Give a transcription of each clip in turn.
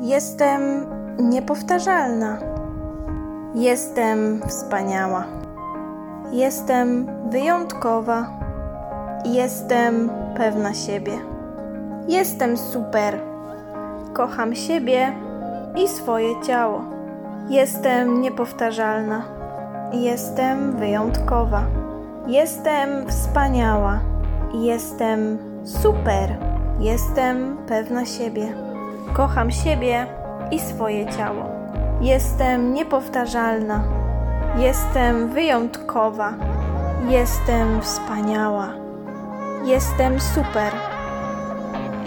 Jestem niepowtarzalna. Jestem wspaniała. Jestem wyjątkowa. Jestem pewna siebie. Jestem super. Kocham siebie i swoje ciało. Jestem niepowtarzalna. Jestem wyjątkowa. Jestem wspaniała. Jestem super. Jestem pewna siebie. Kocham siebie i swoje ciało. Jestem niepowtarzalna. Jestem wyjątkowa. Jestem wspaniała. Jestem super.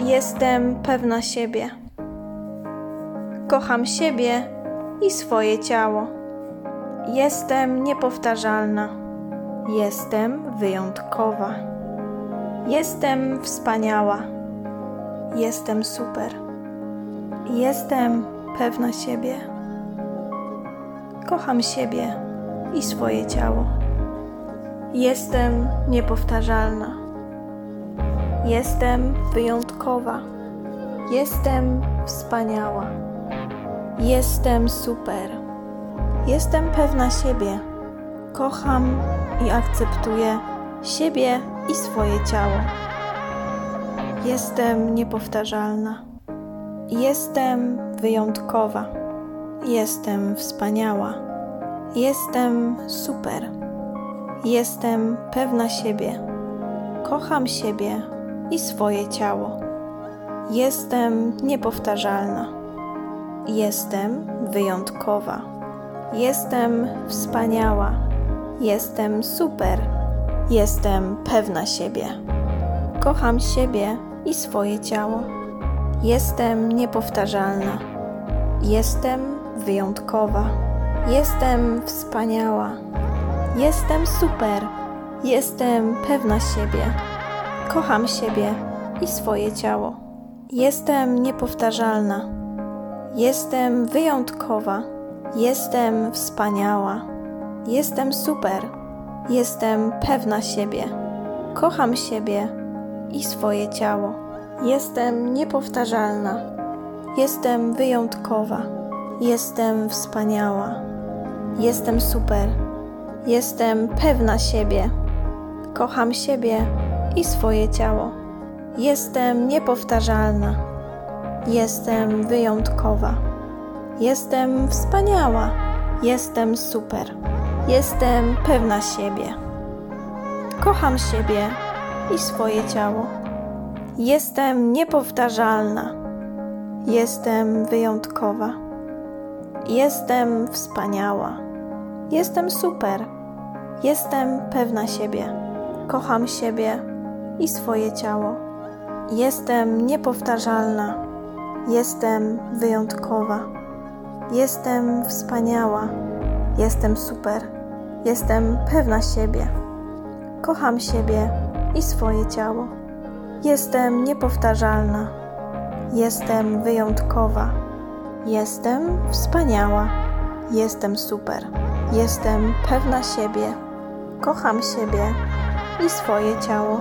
Jestem pewna siebie. Kocham siebie i swoje ciało. Jestem niepowtarzalna. Jestem wyjątkowa. Jestem wspaniała. Jestem super. Jestem pewna siebie. Kocham siebie i swoje ciało. Jestem niepowtarzalna. Jestem wyjątkowa. Jestem wspaniała. Jestem super. Jestem pewna siebie. Kocham i akceptuję siebie i swoje ciało. Jestem niepowtarzalna. Jestem wyjątkowa. Jestem wspaniała. Jestem super. Jestem pewna siebie. Kocham siebie i swoje ciało. Jestem niepowtarzalna. Jestem wyjątkowa. Jestem wspaniała. Jestem super. Jestem pewna siebie. Kocham siebie i swoje ciało. Jestem niepowtarzalna. Jestem wyjątkowa. Jestem wspaniała. Jestem super. Jestem pewna siebie. Kocham siebie i swoje ciało. Jestem niepowtarzalna. Jestem wyjątkowa. Jestem wspaniała. Jestem super. Jestem pewna siebie. Kocham siebie i swoje ciało. Jestem niepowtarzalna. Jestem wyjątkowa. Jestem wspaniała. Jestem super. Jestem pewna siebie. Kocham siebie i swoje ciało. Jestem niepowtarzalna. Jestem wyjątkowa. Jestem wspaniała. Jestem super. Jestem pewna siebie. Kocham siebie i swoje ciało. Jestem niepowtarzalna. Jestem wyjątkowa. Jestem wspaniała. Jestem super. Jestem pewna siebie. Kocham siebie i swoje ciało. Jestem niepowtarzalna. Jestem wyjątkowa. Jestem wspaniała. Jestem super. Jestem pewna siebie. Kocham siebie i swoje ciało. Jestem niepowtarzalna. Jestem wyjątkowa. Jestem wspaniała. Jestem super. Jestem pewna siebie. Kocham siebie i swoje ciało.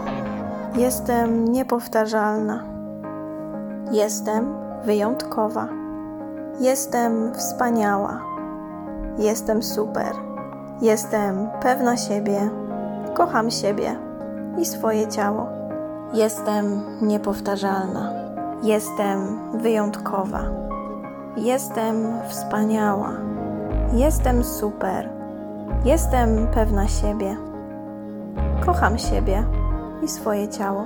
Jestem niepowtarzalna. Jestem wyjątkowa. Jestem wspaniała. Jestem super. Jestem pewna siebie. Kocham siebie i swoje ciało. Jestem niepowtarzalna. Jestem wyjątkowa. Jestem wspaniała. Jestem super. Jestem pewna siebie. Kocham siebie i swoje ciało.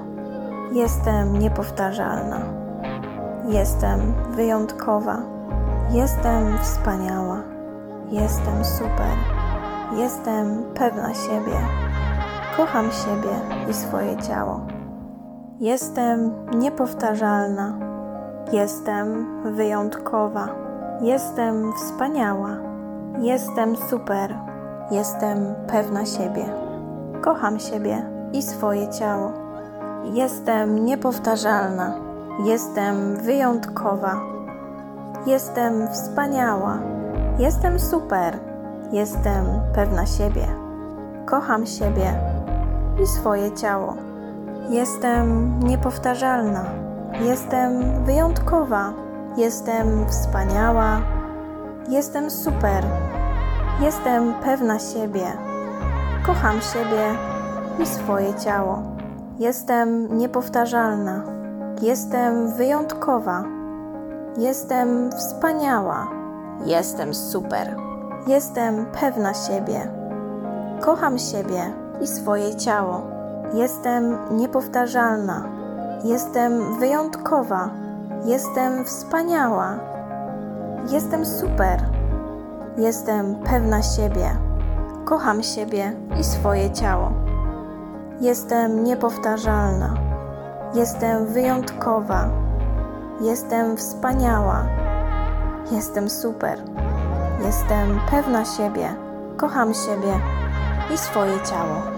Jestem niepowtarzalna. Jestem wyjątkowa. Jestem wspaniała. Jestem super. Jestem pewna siebie. Kocham siebie i swoje ciało. Jestem niepowtarzalna. Jestem wyjątkowa. Jestem wspaniała. Jestem super. Jestem pewna siebie. Kocham siebie i swoje ciało. Jestem niepowtarzalna. Jestem wyjątkowa. Jestem wspaniała. Jestem super. Jestem pewna siebie. Kocham siebie i swoje ciało. Jestem niepowtarzalna. Jestem wyjątkowa. Jestem wspaniała. Jestem super. Jestem pewna siebie. Kocham siebie i swoje ciało. Jestem niepowtarzalna. Jestem wyjątkowa. Jestem wspaniała. Jestem super. Jestem pewna siebie. Kocham siebie i swoje ciało. Jestem niepowtarzalna. Jestem wyjątkowa. Jestem wspaniała. Jestem super. Jestem pewna siebie. Kocham siebie i swoje ciało. Jestem niepowtarzalna. Jestem wyjątkowa. Jestem wspaniała. Jestem super. Jestem pewna siebie. Kocham siebie i swoje ciało.